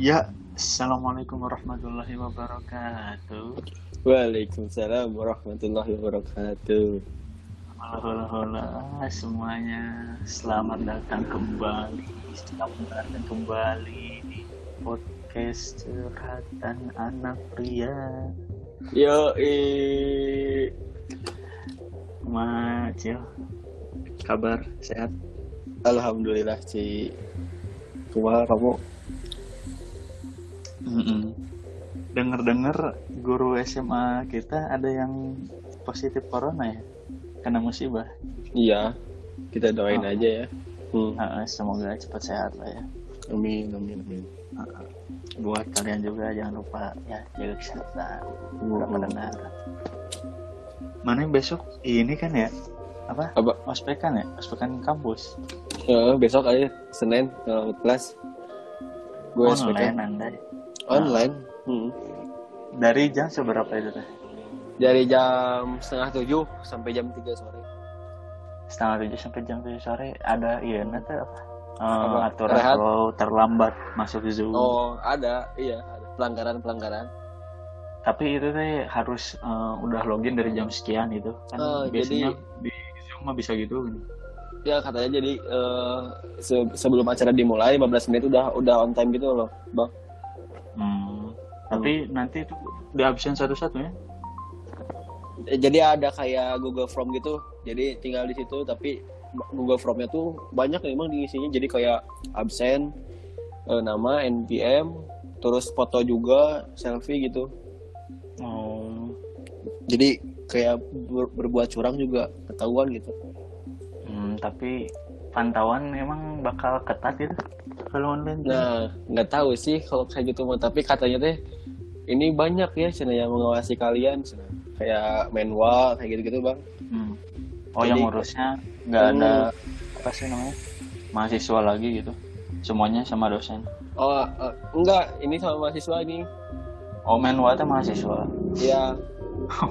Ya, Assalamualaikum warahmatullahi wabarakatuh. Waalaikumsalam warahmatullahi wabarakatuh. Halo, halo, semuanya. Selamat datang kembali. Selamat datang kembali di podcast curhatan anak pria. Yo, eh, Macil, kabar sehat? alhamdulillah Ci. Kumaha kamu? Mm-mm. Dengar-dengar guru SMA kita ada yang positif corona ya, kena musibah. Iya, kita doain Oh. aja ya. Hmm. Ah, semoga cepat sehat lah ya. Amin, amin, amin. Buat kalian juga jangan lupa ya jaga kesehatan. Para Hmm. pendengar. Mana besok ini kan ya apa? Apa? Ospekan ya, ospekan kampus. Eh, besok aja Senin eh, kelas. Gue Online SPK. anda. Online. Hmm. Dari jam seberapa itu teh? Dari jam setengah tujuh sampai jam 3 sore. Setengah tujuh sampai jam tujuh sore ada iya nanti apa? Apa? aturan Rehat? kalau terlambat masuk Zoom. Oh, ada. Iya, ada. Pelanggaran-pelanggaran. Tapi itu teh harus eh, udah login dari jam sekian itu kan Oh, biasanya jadi- di Zoom mah bisa gitu. Ya katanya jadi eh, se- sebelum acara dimulai 15 menit udah udah on time gitu loh, Bang. Hmm. Tapi nanti itu di absen satu-satu ya. Jadi ada kayak Google Form gitu jadi tinggal di situ tapi Google Formnya tuh banyak memang diisinya jadi kayak absen eh, nama NPM terus foto juga selfie gitu Oh. jadi kayak ber- berbuat curang juga ketahuan gitu Hmm, tapi pantauan emang bakal ketat itu kalau online. nah nggak tahu sih kalau kayak gitu mah tapi katanya teh ini banyak ya channel yang mengawasi kalian cenah. kayak menwa kayak gitu gitu bang Hmm. Oh Jadi- yang ngurusnya nggak Hmm. ada apa sih namanya mahasiswa lagi gitu. Semuanya sama dosen. oh eh, enggak ini sama mahasiswa ini Oh menwa teh mahasiswa. ya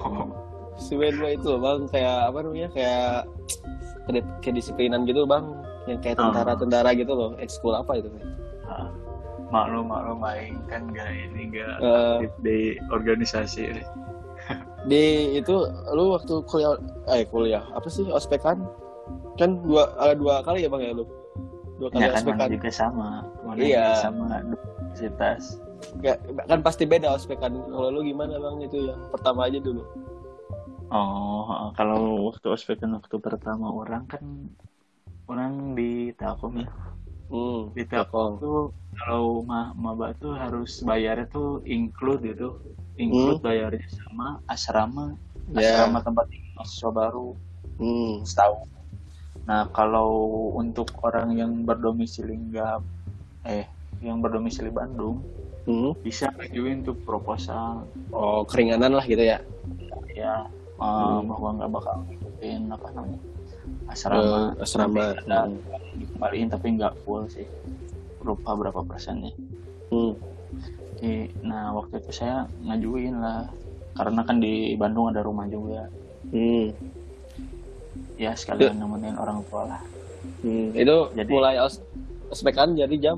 si Wenwa itu bang kayak apa namanya kayak kedi- kedisiplinan gitu bang yang kayak Oh. tentara-tentara gitu loh ekskul apa itu Ah, maklum maklum aing kan gak ini gak Eh. aktif di organisasi. di itu lu waktu kuliah eh kuliah apa sih ospekan kan dua ada dua kali ya bang ya lu dua kali Ya kan ospekan juga sama. Mana Iya. juga sama universitas. Nggak- kan pasti beda ospekan kalau lu gimana bang itu yang pertama aja dulu Oh, kalau waktu ospekan waktu pertama orang kan orang di Telkom ya. hmm Di Telkom tuh kalau mah maba tuh harus bayarnya tuh include gitu. Include bayarnya sama asrama, Ya. asrama tempat tinggal mahasiswa baru hmm setahun. Nah, kalau untuk orang yang berdomisili nggak eh yang berdomisili Bandung hmm bisa ngajuin untuk proposal oh keringanan lah gitu ya ya uh, Hmm. bahwa nggak bakal ngikutin apa namanya asrama. Eh, asrama. Ada Hmm. dikembaliin tapi nggak full sih. Lupa berapa persennya. Hmm. Jadi, nah waktu itu saya ngajuin lah. Karena kan di Bandung ada rumah juga. Hmm. Ya sekalian nemenin orang tua lah. Hmm, itu Jadi- mulai os ospekan jadi jam?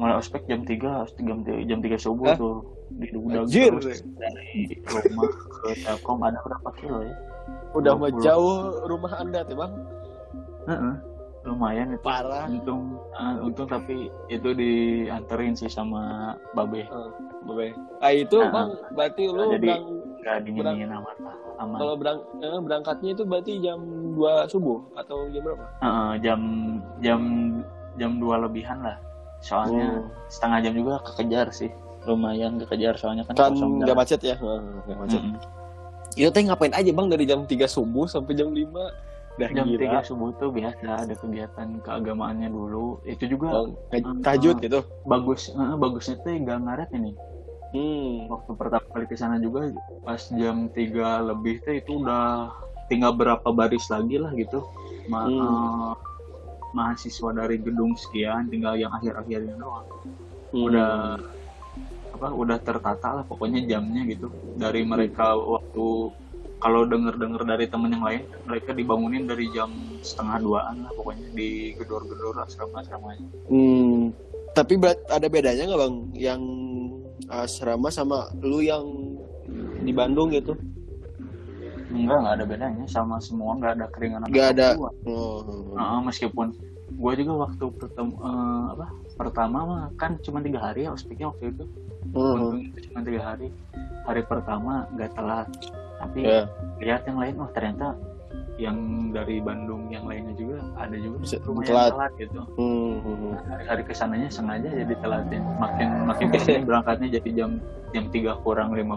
Mulai ospek jam 3 jam 3 jam 3 subuh Hah? tuh. Di terus dari rumah ke Telkom ada berapa kilo ya udah mah 20. jauh rumah anda tuh bang Heeh. lumayan itu parah untung ah, untung tapi itu dianterin sih sama babe Babe. ah itu Nah, bang berarti lu jadi- berang, nggak dingin amat aman kalau berang, eh, berangkatnya itu berarti jam 2 subuh atau jam berapa Heeh, jam jam jam dua lebihan lah soalnya Hmm. setengah jam juga kekejar sih lumayan kekejar soalnya kan kan kosong nggak macet ya Heeh, nggak macet Mm-mm. Itu teh ngapain aja bang dari jam 3 subuh sampai jam 5 Dah jam gila. 3 subuh tuh biasa ada kegiatan keagamaannya dulu itu juga Oh, taj- tahajud gitu. bagus eh, bagusnya tuh nggak ngaret ini Hmm. waktu pertama kali ke sana juga pas jam 3 lebih tuh itu udah tinggal berapa baris lagi lah gitu Ma- Hmm. eh, mahasiswa dari gedung sekian tinggal yang akhir-akhirnya doang Hmm. udah apa udah tertata lah pokoknya jamnya gitu dari mereka waktu kalau denger-denger dari temen yang lain mereka dibangunin dari jam setengah duaan lah pokoknya di gedor-gedor asrama-asramanya Hmm. Tapi ada bedanya nggak bang? Yang asrama sama lu yang di Bandung gitu? enggak nggak ada bedanya sama semua nggak ada keringanan Nggak ada. Oh. Heeh, meskipun gue juga waktu pertemu eh, apa pertama mah kan cuma tiga hari ya ospeknya waktu itu Hmm. Itu cuma tiga hari hari pertama nggak telat tapi Ya. lihat yang lain wah ternyata yang dari Bandung yang lainnya juga ada juga Bisa lumayan telat. telat, gitu Hmm, hmm, hmm. hari-hari ke sananya sengaja jadi telatin makin makin ke sini berangkatnya jadi jam jam 3 kurang 15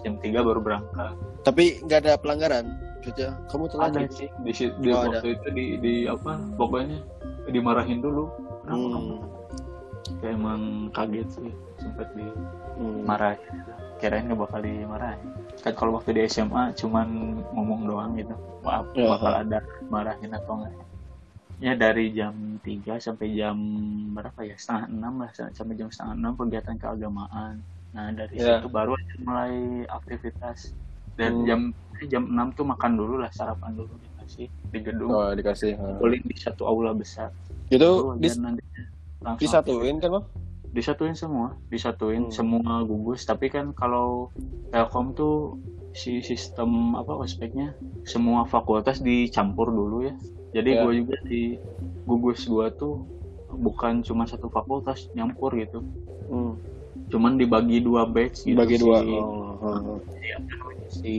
jam 3 baru berangkat Tapi nggak ada pelanggaran. Maksudnya, kamu telat ada gitu? sih di, si- di Oh, waktu itu di, di apa pokoknya dimarahin dulu Kenapa kamu? Hmm. Kayak emang kaget sih sempet Hmm. dimarahin kirain gak bakal dimarahin kan kalau waktu di SMA cuman ngomong doang gitu maaf Ya, bakal ada marahin atau enggak ya dari jam 3 sampai jam berapa ya setengah enam lah sampai jam setengah enam kegiatan keagamaan nah dari Ya. situ baru aja mulai aktivitas dan Hmm. jam jam 6 tuh makan dulu lah sarapan dulu dikasih di gedung Oh, dikasih. kumpulin di satu aula besar Itu Baru dis- disatuin kan bang? disatuin semua disatuin Hmm. semua gugus tapi kan kalau Telkom tuh si sistem apa ospeknya semua fakultas dicampur dulu ya jadi Ya. gue juga di gugus gue tuh bukan cuma satu fakultas nyampur gitu Hmm. Cuman dibagi dua batch gitu Bagi si, dua. Oh, oh, oh. si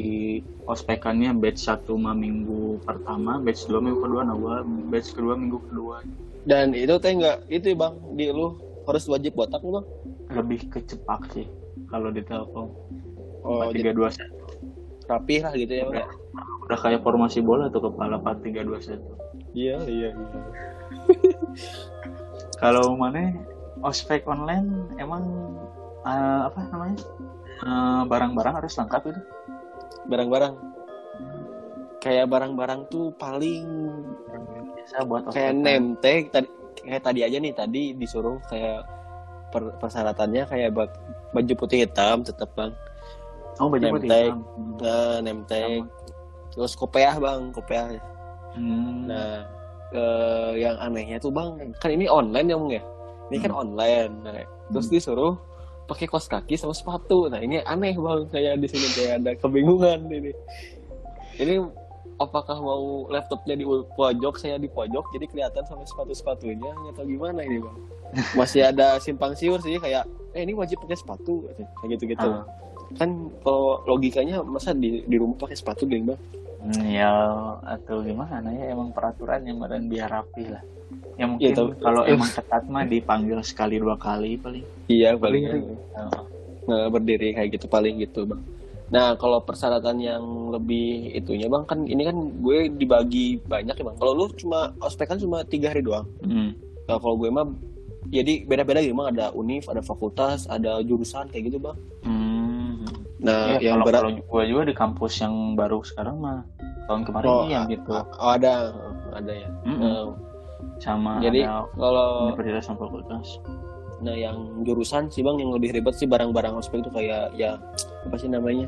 ospekannya batch satu mah minggu pertama batch dua minggu kedua nah gua batch kedua minggu kedua Dan itu teh nggak itu bang di lu harus wajib botak lu bang? lebih kecepak sih kalau di Telkom Oh, tiga dua rapih lah gitu ya bang? udah kayak formasi bola tuh kepala 4321 Iya iya iya. kalau mana ospek online emang eh, apa namanya Eh, barang-barang harus lengkap itu Barang-barang. Kayak barang-barang tuh paling biasa buat kayak name tag tadi kayak tadi aja nih tadi disuruh kayak per- persyaratannya kayak ba- baju putih hitam tetap bang oh baju name putih tag. hitam. nah, name tag terus kopiah bang kopiah Hmm. nah eh, yang anehnya tuh bang kan ini online ya bang ya ini kan online nah, terus Hmm. disuruh pakai kos kaki sama sepatu. Nah ini aneh bang kayak di sini kayak ada kebingungan ini. Ini apakah mau laptopnya di pojok saya di pojok jadi kelihatan sama sepatu sepatunya tahu gimana ini bang? Masih ada simpang siur sih kayak eh ini wajib pakai sepatu kayak gitu gitu Ah. kan kalau logikanya masa di di rumah pakai sepatu gini bang Ya atau gimana ya emang peraturan yang badan biar rapi lah ya mungkin Iya, tapi- kalau emang ketat mah dipanggil sekali dua kali paling iya paling Berdiri. Oh. nggak berdiri kayak gitu paling gitu bang nah kalau persyaratan yang lebih itunya bang kan ini kan gue dibagi banyak ya bang kalau lu cuma ospek kan cuma tiga hari doang Hmm. nah kalau gue mah jadi beda-beda gitu bang ada univ ada fakultas ada jurusan kayak gitu bang Hmm. Nah Ya, yang kalau, berat kalau gue juga di kampus yang baru sekarang mah tahun kemarin Oh, a- gitu. oh, ada ada ya? Mm-mm. Nah, sama jadi ada kalau universitas sama fakultas nah yang jurusan sih bang yang lebih ribet sih barang-barang ospek itu kayak ya apa sih namanya?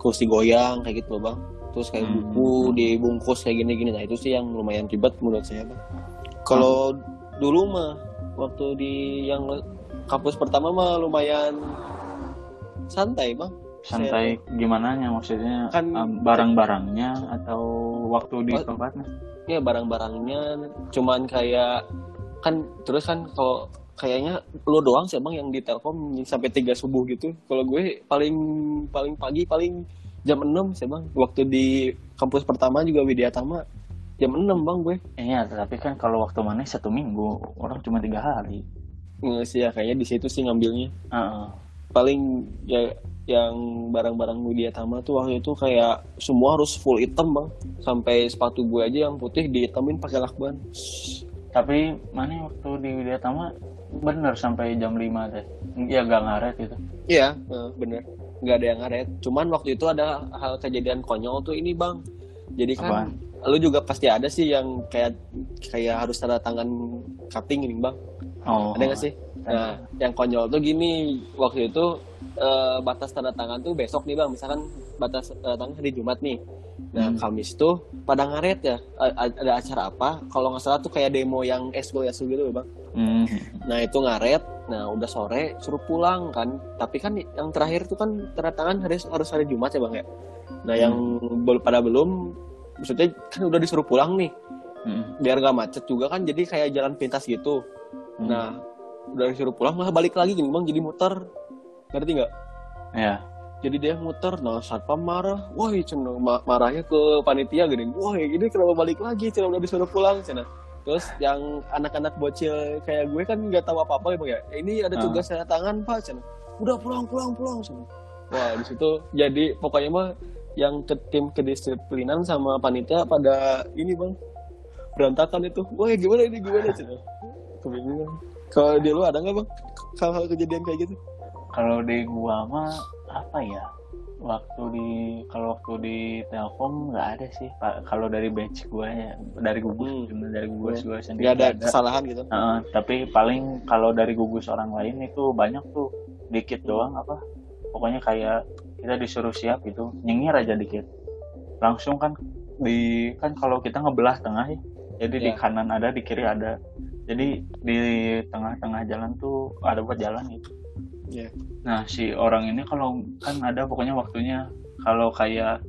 Kursi goyang kayak gitu loh bang. Terus kayak Hmm. buku dibungkus kayak gini-gini. Nah itu sih yang lumayan ribet menurut saya bang. Kalau dulu mah waktu di yang kampus pertama mah lumayan santai bang. Santai gimana nya maksudnya Kan- um, barang-barangnya atau waktu di Oh. tempatnya? ya barang-barangnya. Cuman kayak kan terus kan kalau kayaknya lo doang sih bang yang di Telkom sampai tiga subuh gitu. Kalau gue paling paling pagi paling jam 6 sih bang. Waktu di kampus pertama juga Widya Tama jam 6 bang gue. Iya tapi kan kalau waktu mana satu minggu orang cuma tiga hari. Nggak sih ya kayaknya di situ sih ngambilnya. Heeh. Paling ya yang barang-barang Widya Tama tuh waktu itu kayak semua harus full hitam bang sampai sepatu gue aja yang putih dihitamin pakai lakban tapi mana waktu di Widya Tama bener sampai jam 5 deh ya gak ngaret gitu Iya, eh, bener. Nggak ada yang ngaret. Cuman waktu itu ada hal kejadian konyol tuh ini bang. Jadi kan, lu juga pasti ada sih yang kayak kayak harus tanda tangan cutting ini bang. Oh Ada nggak sih? Nah, yang konyol tuh gini. Waktu itu eh, batas tanda tangan tuh besok nih bang. Misalkan batas tanda tangan hari Jumat nih. Nah, Hmm. Kamis tuh pada ngaret ya. A- Ada acara apa? Kalau nggak salah tuh kayak demo yang eskul eskul gitu, Bang. Hmm. Nah, itu ngaret. Nah, udah sore suruh pulang kan. Tapi kan yang terakhir tuh kan tanda tangan harus harus hari Jumat ya, Bang ya. Nah, yang belum pada belum maksudnya kan udah disuruh pulang nih. Hmm. Biar nggak macet juga kan jadi kayak jalan pintas gitu. Hmm. Nah, udah disuruh pulang malah balik lagi gini, Bang, jadi muter. Ngerti nggak? ya jadi dia muter nah satpam marah wah cina ma- marahnya ke panitia gini wah ini kenapa balik lagi cina udah disuruh pulang cina terus yang anak-anak bocil kayak gue kan nggak tahu apa apa ya Bang, ya ini ada Ah. tugas tanda tangan pak cina udah pulang pulang pulang cina wah di situ jadi pokoknya mah yang ke tim kedisiplinan sama panitia pada ini bang berantakan itu wah gimana ini gimana cina kebingungan kalau di lu ada nggak bang? Hal-hal kejadian kayak gitu? Kalau di gua mah apa ya waktu di kalau waktu di Telkom nggak ada sih Pak. kalau dari batch gua ya dari gugus Hmm. dari gugus gua sendiri nggak ada nggak kesalahan gitu? Heeh, tapi paling kalau dari gugus orang lain itu banyak tuh dikit doang apa. Pokoknya kayak kita disuruh siap gitu nyengir aja dikit. Langsung kan di kan kalau kita ngebelah tengah ya jadi di Ya. kanan ada di kiri ada jadi di tengah-tengah jalan tuh ada buat jalan gitu Iya. nah si orang ini kalau kan ada pokoknya waktunya kalau kayak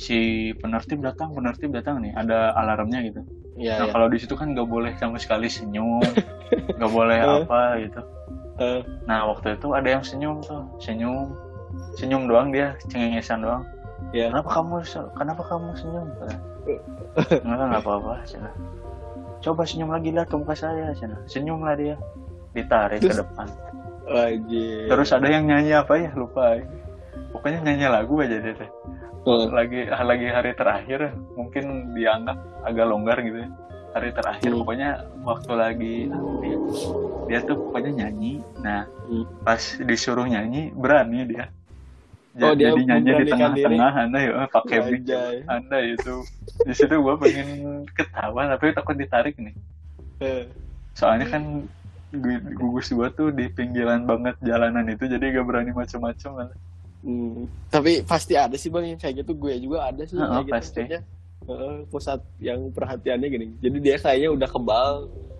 si penertib datang penertib datang nih ada alarmnya gitu Iya, Nah iya. kalau di situ kan nggak boleh sama sekali senyum, nggak boleh Eh. apa gitu. Eh. Nah waktu itu ada yang senyum tuh, senyum, senyum doang dia, cengengesan doang. Iya. Kenapa kamu kenapa kamu senyum? Enggak nggak apa-apa. Coba senyum lagi lah ke muka saya, cina. Senyum lah dia, ditarik ke Terus? depan. Lagi. Terus ada yang nyanyi apa ya lupa. Pokoknya nyanyi lagu aja dia. teh. Eh, lagi lagi hari terakhir mungkin dianggap agak longgar gitu ya hari terakhir Hmm. pokoknya waktu lagi ya, dia tuh pokoknya nyanyi nah Hmm. pas disuruh nyanyi berani dia Oh, dia jadi nyanyi di tengah-tengah anda ya pakai mic anda itu di situ gua pengen ketawa tapi takut ditarik nih eh. soalnya kan gu- gugus gua tuh di pinggiran banget jalanan itu jadi gak berani macam-macam kan Hmm. Tapi pasti ada sih bang yang kayak gitu gue juga ada sih Heeh, kayak gitu pasti. maksudnya. Heeh, pusat yang perhatiannya gini. Jadi dia kayaknya udah kebal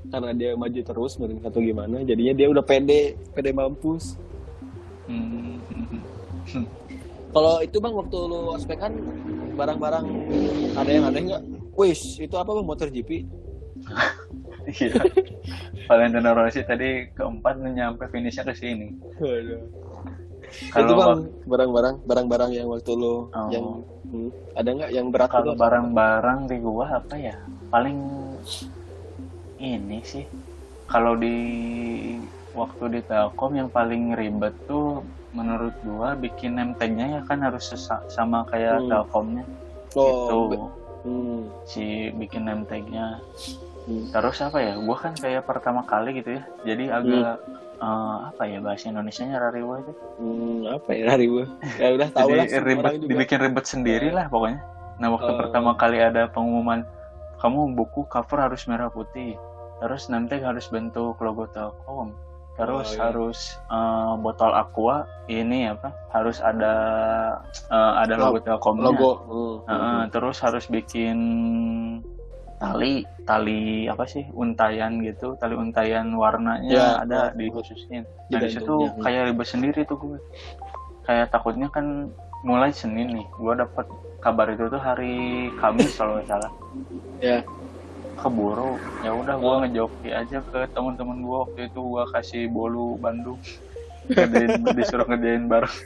karena dia maju terus mungkin atau gimana. Jadinya dia udah pede, pede mampus. Hmm. Kalau itu bang waktu lu ospek kan barang-barang ada yang aneh nggak? Wis itu apa bang motor GP? Iya. Valentino Rossi tadi keempat nyampe finishnya ke sini. Itu Kalau bang barang-barang barang-barang yang waktu lu Oh. yang hmm, ada nggak yang berat kalau barang-barang di gua apa ya? Paling ini sih. Kalau di waktu di Telkom yang paling ribet tuh menurut gua bikin name tag-nya ya kan harus sama kayak Hmm. Telkomnya. Oh, itu be- hmm, si bikin name tag-nya. hmm. Terus apa ya? Gua kan kayak pertama kali gitu ya. Jadi agak eh, apa ya bahasa Indonesianya rariwa itu. Hmm, apa ya gue? Ya udah tahu lah ribet, dibikin ribet sendiri lah pokoknya. Nah waktu Oh. pertama kali ada pengumuman, kamu buku cover harus merah putih, terus nanti harus bentuk logo Telkom, terus Oh, iya. harus eh, botol aqua ini apa? Harus ada eh, ada logo Telkomnya. logo. Hmm, Heeh, terus harus bikin tali tali apa sih untayan gitu tali untayan warnanya Ya, ada oh, di khususnya nah di situ gantungnya. kayak ribet sendiri tuh gue kayak takutnya kan mulai Senin nih gue dapet kabar itu tuh hari Kamis kalau nggak salah Ya. Keburu ya udah gue Oh. ngejoki aja ke teman-teman gue waktu itu gue kasih bolu Bandung ngerjain disuruh ngerjain bareng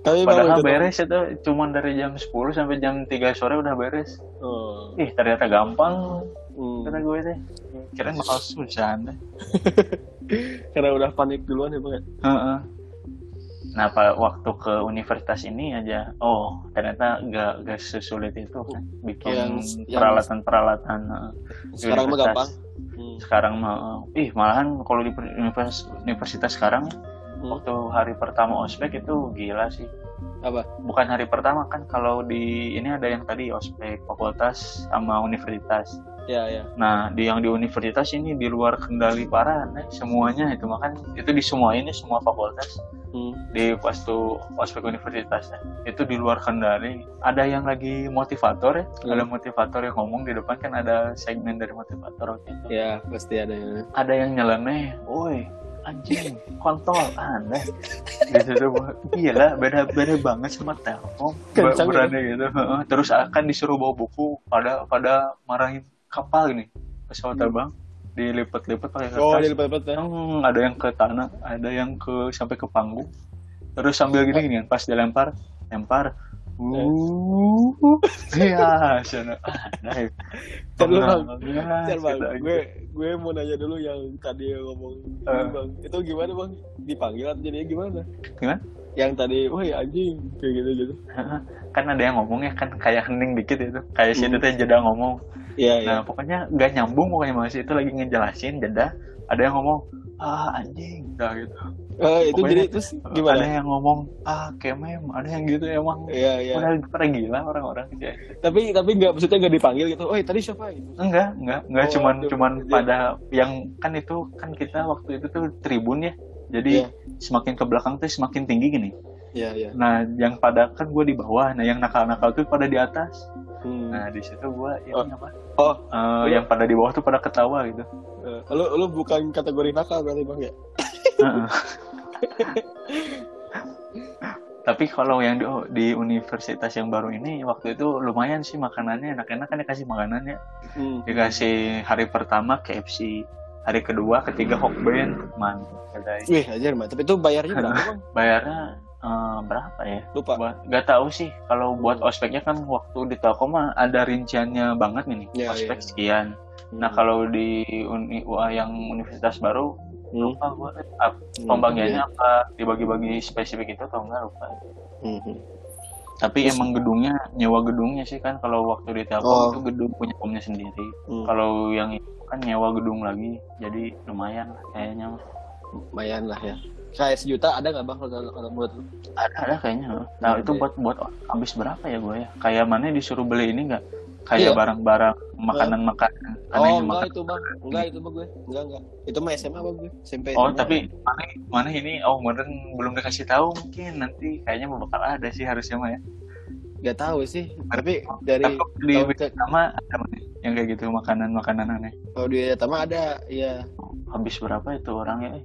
Tapi padahal itu- beres itu cuman dari jam 10 sampai jam 3 sore udah beres Oh, ih ternyata gampang hmm. kata gue deh kirain bakal susah Karena udah panik duluan ya bang. ya? Heeh. Nah pak waktu ke universitas ini aja oh ternyata gak gak sesulit itu kan bikin Yang- yang- peralatan peralatan Sekarang mah Universitas. gampang. Hmm. sekarang mah ih malahan kalau di univers- universitas sekarang Hmm. waktu hari pertama ospek itu gila sih Apa? bukan hari pertama kan kalau di ini ada yang tadi ospek fakultas sama universitas Ya ya. Nah, di yang di universitas ini di luar kendali para, nah, semuanya itu makan itu di semua ini semua fakultas Hmm. di waktu ospek universitasnya itu di luar kendali ada yang lagi motivator ya Hmm. ada motivator yang ngomong di depan kan ada segmen dari motivator waktu itu Ya, pasti ada yang ada yang nyeleneh woi anjing kontol anda gitu tuh gila beda beda banget sama telkom Kencang ya? berani gitu Heeh. terus akan disuruh bawa buku pada pada marahin kapal ini pesawat Hmm. Dilipat-lipat pakai kertas Oh, di depan-depan ya. Hmm, ada yang ke tanah, ada yang ke sampai ke panggung. Terus sambil gini gini pas dilempar, lempar. Uh, iya, sana. Ya. Ntar dulu, Bang. Gue gue mau nanya dulu yang tadi yang ngomong Eh. Bang. Itu gimana, Bang? Dipanggil atau jadinya gimana? Gimana? Yang tadi, wah anjing kayak gitu gitu. Kan ada yang ngomongnya kan kayak hening dikit itu. Kayak si Hmm. itu teh jeda ngomong. Iya, iya. Nah, pokoknya gak nyambung pokoknya masih itu lagi ngejelasin jeda. Ada yang ngomong, ah anjing, udah gitu. Eh, itu pokoknya jadi terus Ada gimana? yang ngomong, ah kemem, ada yang gitu emang. Iya, iya. Pada gila orang-orang gitu. Tapi tapi nggak maksudnya nggak dipanggil gitu. Oh, tadi siapa gitu? Enggak, enggak, enggak Oh, cuman aduh, cuman iya. pada yang kan itu kan kita waktu itu tuh tribun ya. Jadi Iya. semakin ke belakang tuh semakin tinggi gini. Iya, iya. Nah, yang pada kan gue di bawah, nah yang nakal-nakal tuh pada di atas. Hmm. Nah, di situ gue ini Oh. apa? Oh, Eh, yang pada di bawah tuh pada ketawa gitu. eh, lu lu bukan kategori nakal berarti Bang ya? Heeh. Tapi kalau yang di, di universitas yang baru ini waktu itu lumayan sih makanannya enak-enak kan dikasih makanannya. Hmm. Dikasih hari pertama KFC, hari kedua, ketiga Hokben, mantap. Wih, ajar. Tapi itu bayarnya berapa, Bang? bayarnya eh, berapa ya? Lupa. Buat, gak tahu sih. Kalau buat ospeknya kan waktu di Telkom mah ada rinciannya banget nih. Ya, ospek ya. sekian. Nah Hmm. kalau di uni, UA yang universitas baru Hmm. lupa gua eh, ap- Hmm, pembagiannya iya. apa dibagi-bagi spesifik itu atau enggak lupa. Hmm. Tapi Terus- emang gedungnya nyewa gedungnya sih kan kalau waktu di Telkom Oh. itu gedung punya pomnya sendiri. Hmm. Kalau yang itu kan nyewa gedung lagi, jadi lumayan lah kayaknya. lumayan lah ya. Kayak sejuta ada nggak bang kalau kalau lu? Ada ada kayaknya. Nah itu buat buat habis berapa ya gue ya? Kayak mana disuruh beli ini nggak? Kayak Iya. barang-barang makanan-makanan. Oh enggak makan. itu bang, enggak itu bang gue, enggak enggak. Itu mah SMA bang gue, SMP. Oh SMA. tapi mana mana ini oh meren belum dikasih tahu mungkin nanti kayaknya bakal ada sih harusnya mah ya. nggak tahu sih. Tapi dari di Wisma ada mana yang kayak gitu makanan-makanan aneh. kalau di Tama ada, iya. Habis berapa itu orangnya? eh?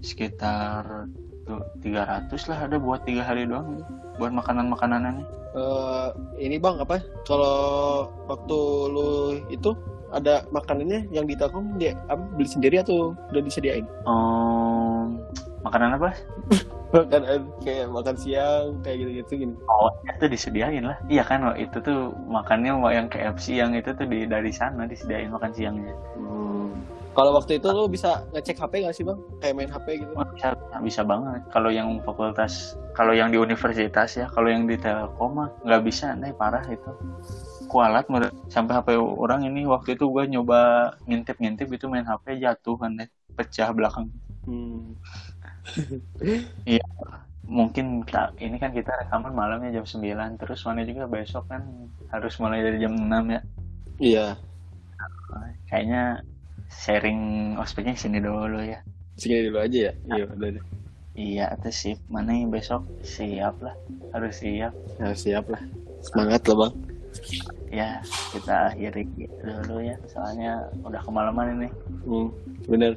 Sekitar tuh 300 lah ada buat tiga hari doang gitu. buat makanan-makanan aneh. Eh, ini bang apa? Kalau waktu lu itu ada makanannya yang di Telkom dia beli sendiri atau udah disediain? Om, makanan apa? Kan eh, kayak makan siang kayak gitu-gitu gini. Oh, itu disediain lah. Iya kan, itu tuh makannya yang KFC yang itu tuh di dari sana disediain makan siangnya. Hmm. Kalau waktu itu lu bisa ngecek HP nggak sih bang? Kayak main HP gitu? Bisa, bisa banget. Kalau yang fakultas, kalau yang di universitas ya, kalau yang di Telkom nggak bisa, nih parah itu. Kualat sampai HP orang ini waktu itu gue nyoba ngintip-ngintip itu main HP jatuh kan deh, pecah belakang. Hmm. Mungkin tak, ini kan kita rekaman malamnya jam 9, terus mana juga besok kan harus mulai dari jam 6 ya. Iya. Kayaknya sharing ospeknya sini dulu ya. Segini dulu aja ya. Iya udah deh. Iya, itu sip. Mana yang besok siap lah, harus siap. Ya, siap lah. Semangat lah bang. Ya, kita akhiri dulu ya, soalnya udah kemalaman ini. Hmm. Bener.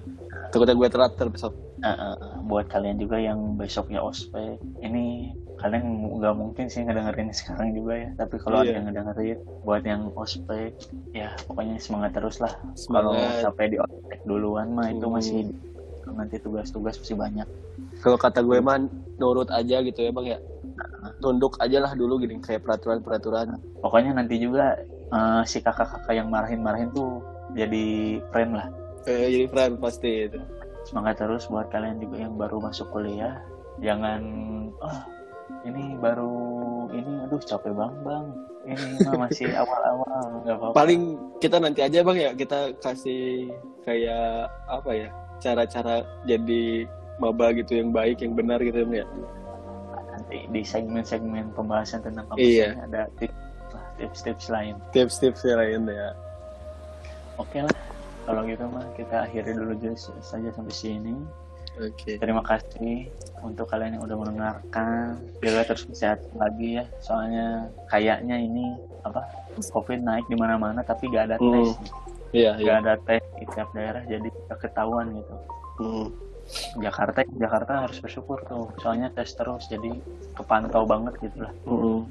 Takutnya gue telat ntar besok. Eh, eh, buat kalian juga yang besoknya ospek, ini kalian nggak mungkin sih ngedengerin sekarang juga ya. Tapi kalau ada Iya. yang ngedengerin, buat yang ospek, ya pokoknya semangat terus lah. Kalau sampai di ospek duluan mah itu Hmm. masih nanti tugas-tugas masih banyak. Kalau kata gue mah nurut aja gitu ya bang ya. Tunduk aja lah dulu gini kayak peraturan-peraturan. Pokoknya nanti juga eh, si kakak-kakak yang marahin-marahin tuh jadi friend lah. Eh, jadi friend pasti itu. semangat terus buat kalian juga yang baru masuk kuliah jangan ah ini baru ini aduh capek bang bang ini mah masih awal-awal nggak apa-apa Paling kita nanti aja bang ya kita kasih kayak apa ya cara-cara jadi maba gitu yang baik yang benar gitu ya ya. nanti di segmen-segmen pembahasan tentang kampus Iya. ada tips-tips lain Tips-tips lain ya. oke lah kalau gitu mah kita akhiri dulu saja sampai sini Oke. Terima kasih untuk kalian yang udah mendengarkan. Jaga terus kesehatan lagi ya. Soalnya kayaknya ini apa COVID naik di mana-mana tapi gak ada Hmm. tes. Iya, iya. Gak ada tes di tiap daerah jadi gak ketahuan gitu. Hmm. Jakarta Jakarta harus bersyukur tuh. Soalnya tes terus jadi kepantau banget gitu lah. Hmm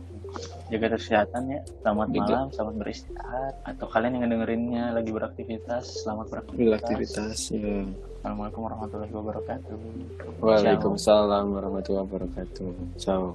jaga kesehatan ya. Selamat Bidu. malam, selamat beristirahat. Atau kalian yang ngedengerinnya lagi beraktivitas, selamat beraktivitas. Ya. Assalamualaikum warahmatullahi wabarakatuh. Waalaikumsalam warahmatullahi wabarakatuh. Ciao.